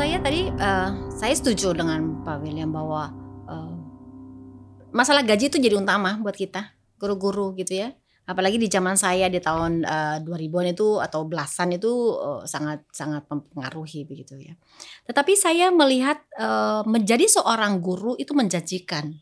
saya tadi uh, saya setuju dengan Pak William bahwa uh, masalah gaji itu jadi utama buat kita guru-guru gitu ya apalagi di zaman saya di tahun uh, 2000-an itu atau belasan itu uh, sangat sangat mempengaruhi begitu ya. Tetapi saya melihat uh, menjadi seorang guru itu menjanjikan.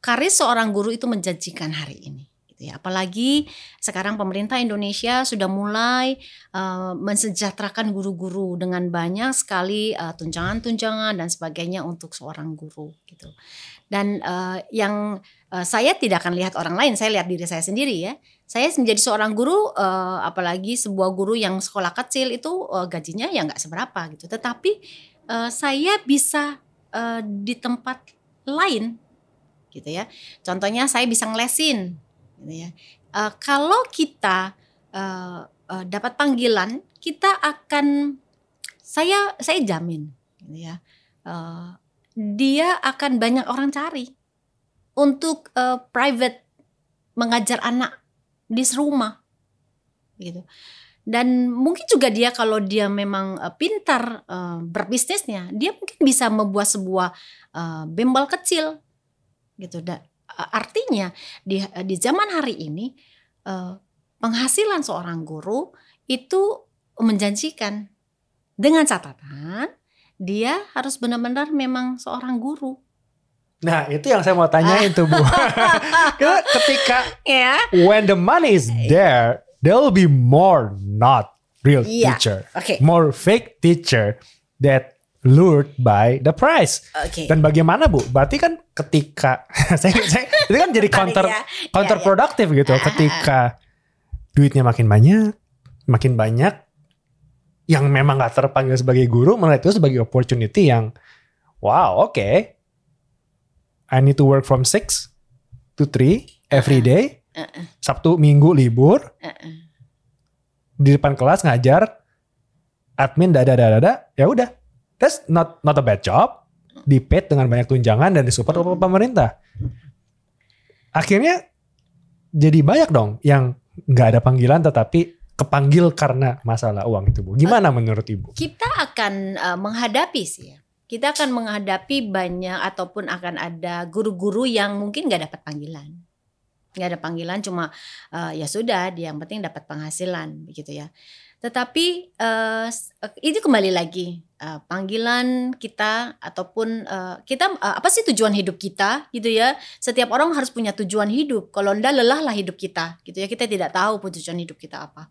Karir seorang guru itu menjanjikan hari ini gitu ya. Apalagi sekarang pemerintah Indonesia sudah mulai uh, mensejahterakan guru-guru dengan banyak sekali uh, tunjangan-tunjangan dan sebagainya untuk seorang guru gitu. Dan uh, yang uh, saya tidak akan lihat orang lain, saya lihat diri saya sendiri ya saya menjadi seorang guru uh, apalagi sebuah guru yang sekolah kecil itu uh, gajinya ya nggak seberapa gitu tetapi uh, saya bisa uh, di tempat lain gitu ya contohnya saya bisa ngelesin gitu ya. Uh, kalau kita uh, uh, dapat panggilan kita akan saya saya jamin gitu ya uh, dia akan banyak orang cari untuk uh, private mengajar anak di serumah gitu. Dan mungkin juga dia kalau dia memang uh, pintar uh, berbisnisnya dia mungkin bisa membuat sebuah uh, bimbel kecil gitu. Uh, artinya di di zaman hari ini uh, penghasilan seorang guru itu menjanjikan dengan catatan dia harus benar-benar memang seorang guru Nah itu yang saya mau tanyain tuh Bu. Ketika yeah. when the money is there, there will be more not real yeah. teacher, okay. more fake teacher that lured by the price. Okay. Dan bagaimana Bu? Berarti kan ketika saya, saya itu kan jadi counter ya. counterproduktif ya, ya. gitu. Ketika duitnya makin banyak, makin banyak yang memang gak terpanggil sebagai guru melihat itu sebagai opportunity yang wow oke okay I need to work from 6 to 3 every day. Uh-uh. Sabtu Minggu libur. Uh-uh. Di depan kelas ngajar admin dada dada dada ya udah. That's not not a bad job. Di paid dengan banyak tunjangan dan disupport oleh pemerintah. Akhirnya jadi banyak dong yang nggak ada panggilan tetapi kepanggil karena masalah uang itu bu. Gimana uh, menurut ibu? Kita akan uh, menghadapi sih ya kita akan menghadapi banyak ataupun akan ada guru-guru yang mungkin nggak dapat panggilan nggak ada panggilan cuma uh, ya sudah dia yang penting dapat penghasilan begitu ya tetapi uh, ini kembali lagi uh, panggilan kita ataupun uh, kita uh, apa sih tujuan hidup kita gitu ya. Setiap orang harus punya tujuan hidup. Kalau ndak lelahlah hidup kita gitu ya. Kita tidak tahu tujuan hidup kita apa.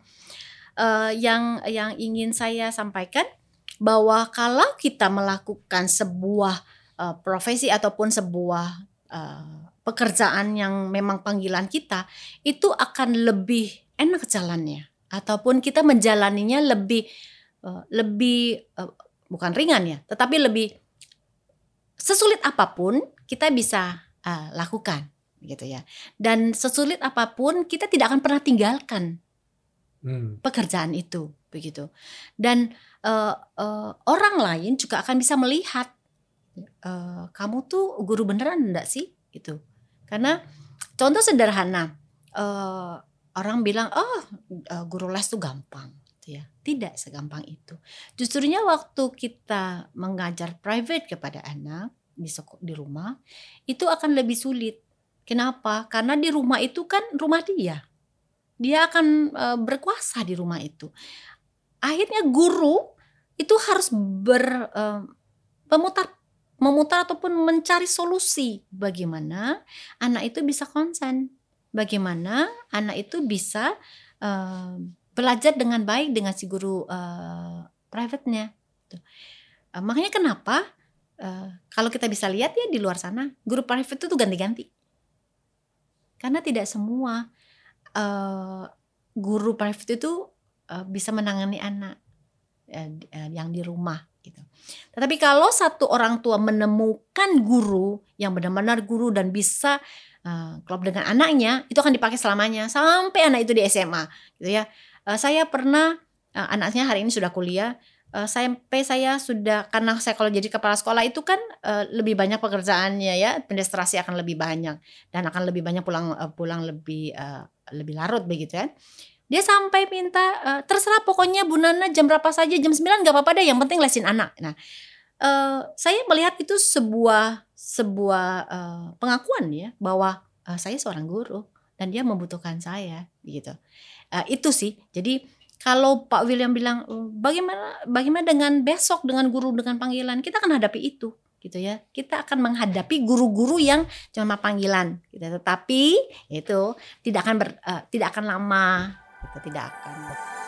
Uh, yang yang ingin saya sampaikan bahwa kalau kita melakukan sebuah uh, profesi ataupun sebuah uh, pekerjaan yang memang panggilan kita itu akan lebih enak jalannya ataupun kita menjalaninya lebih uh, lebih uh, bukan ringan ya tetapi lebih sesulit apa pun kita bisa uh, lakukan gitu ya. Dan sesulit apa pun kita tidak akan pernah tinggalkan hmm. pekerjaan itu begitu. Dan uh, uh, orang lain juga akan bisa melihat uh, kamu tuh guru beneran enggak sih gitu. Karena contoh sederhana uh, orang bilang oh uh, guru les tuh gampang gitu ya. Tidak segampang itu. Justrunya waktu kita mengajar private kepada anak di di rumah itu akan lebih sulit. Kenapa? Karena di rumah itu kan rumah dia. Dia akan uh, berkuasa di rumah itu. Akhirnya guru itu harus ber uh, memutar memutar ataupun mencari solusi bagaimana anak itu bisa konsen, bagaimana anak itu bisa uh, belajar dengan baik dengan si guru uh, private-nya. Uh, makanya kenapa uh, kalau kita bisa lihat ya di luar sana guru private itu tuh ganti-ganti, karena tidak semua uh, guru private itu uh, bisa menangani anak uh, yang di rumah gitu. Tetapi kalau satu orang tua menemukan guru yang benar-benar guru dan bisa uh, klop dengan anaknya, itu akan dipakai selamanya sampai anak itu di SMA gitu ya. Uh, saya pernah uh, anaknya hari ini sudah kuliah uh, sampai saya sudah karena saya kalau jadi kepala sekolah itu kan uh, lebih banyak pekerjaannya ya administrasi akan lebih banyak dan akan lebih banyak pulang uh, pulang lebih uh, lebih larut begitu ya dia sampai minta uh, terserah pokoknya Bu Nana jam berapa saja jam 9 gak apa-apa deh yang penting lesin anak. Nah uh, saya melihat itu sebuah sebuah uh, pengakuan ya bahwa uh, saya seorang guru dan dia membutuhkan saya gitu. Uh, itu sih. Jadi kalau Pak William bilang oh, bagaimana bagaimana dengan besok dengan guru dengan panggilan, kita akan hadapi itu gitu ya. Kita akan menghadapi guru-guru yang cuma panggilan gitu. Tetapi itu tidak akan ber, uh, tidak akan lama, gitu, tidak akan.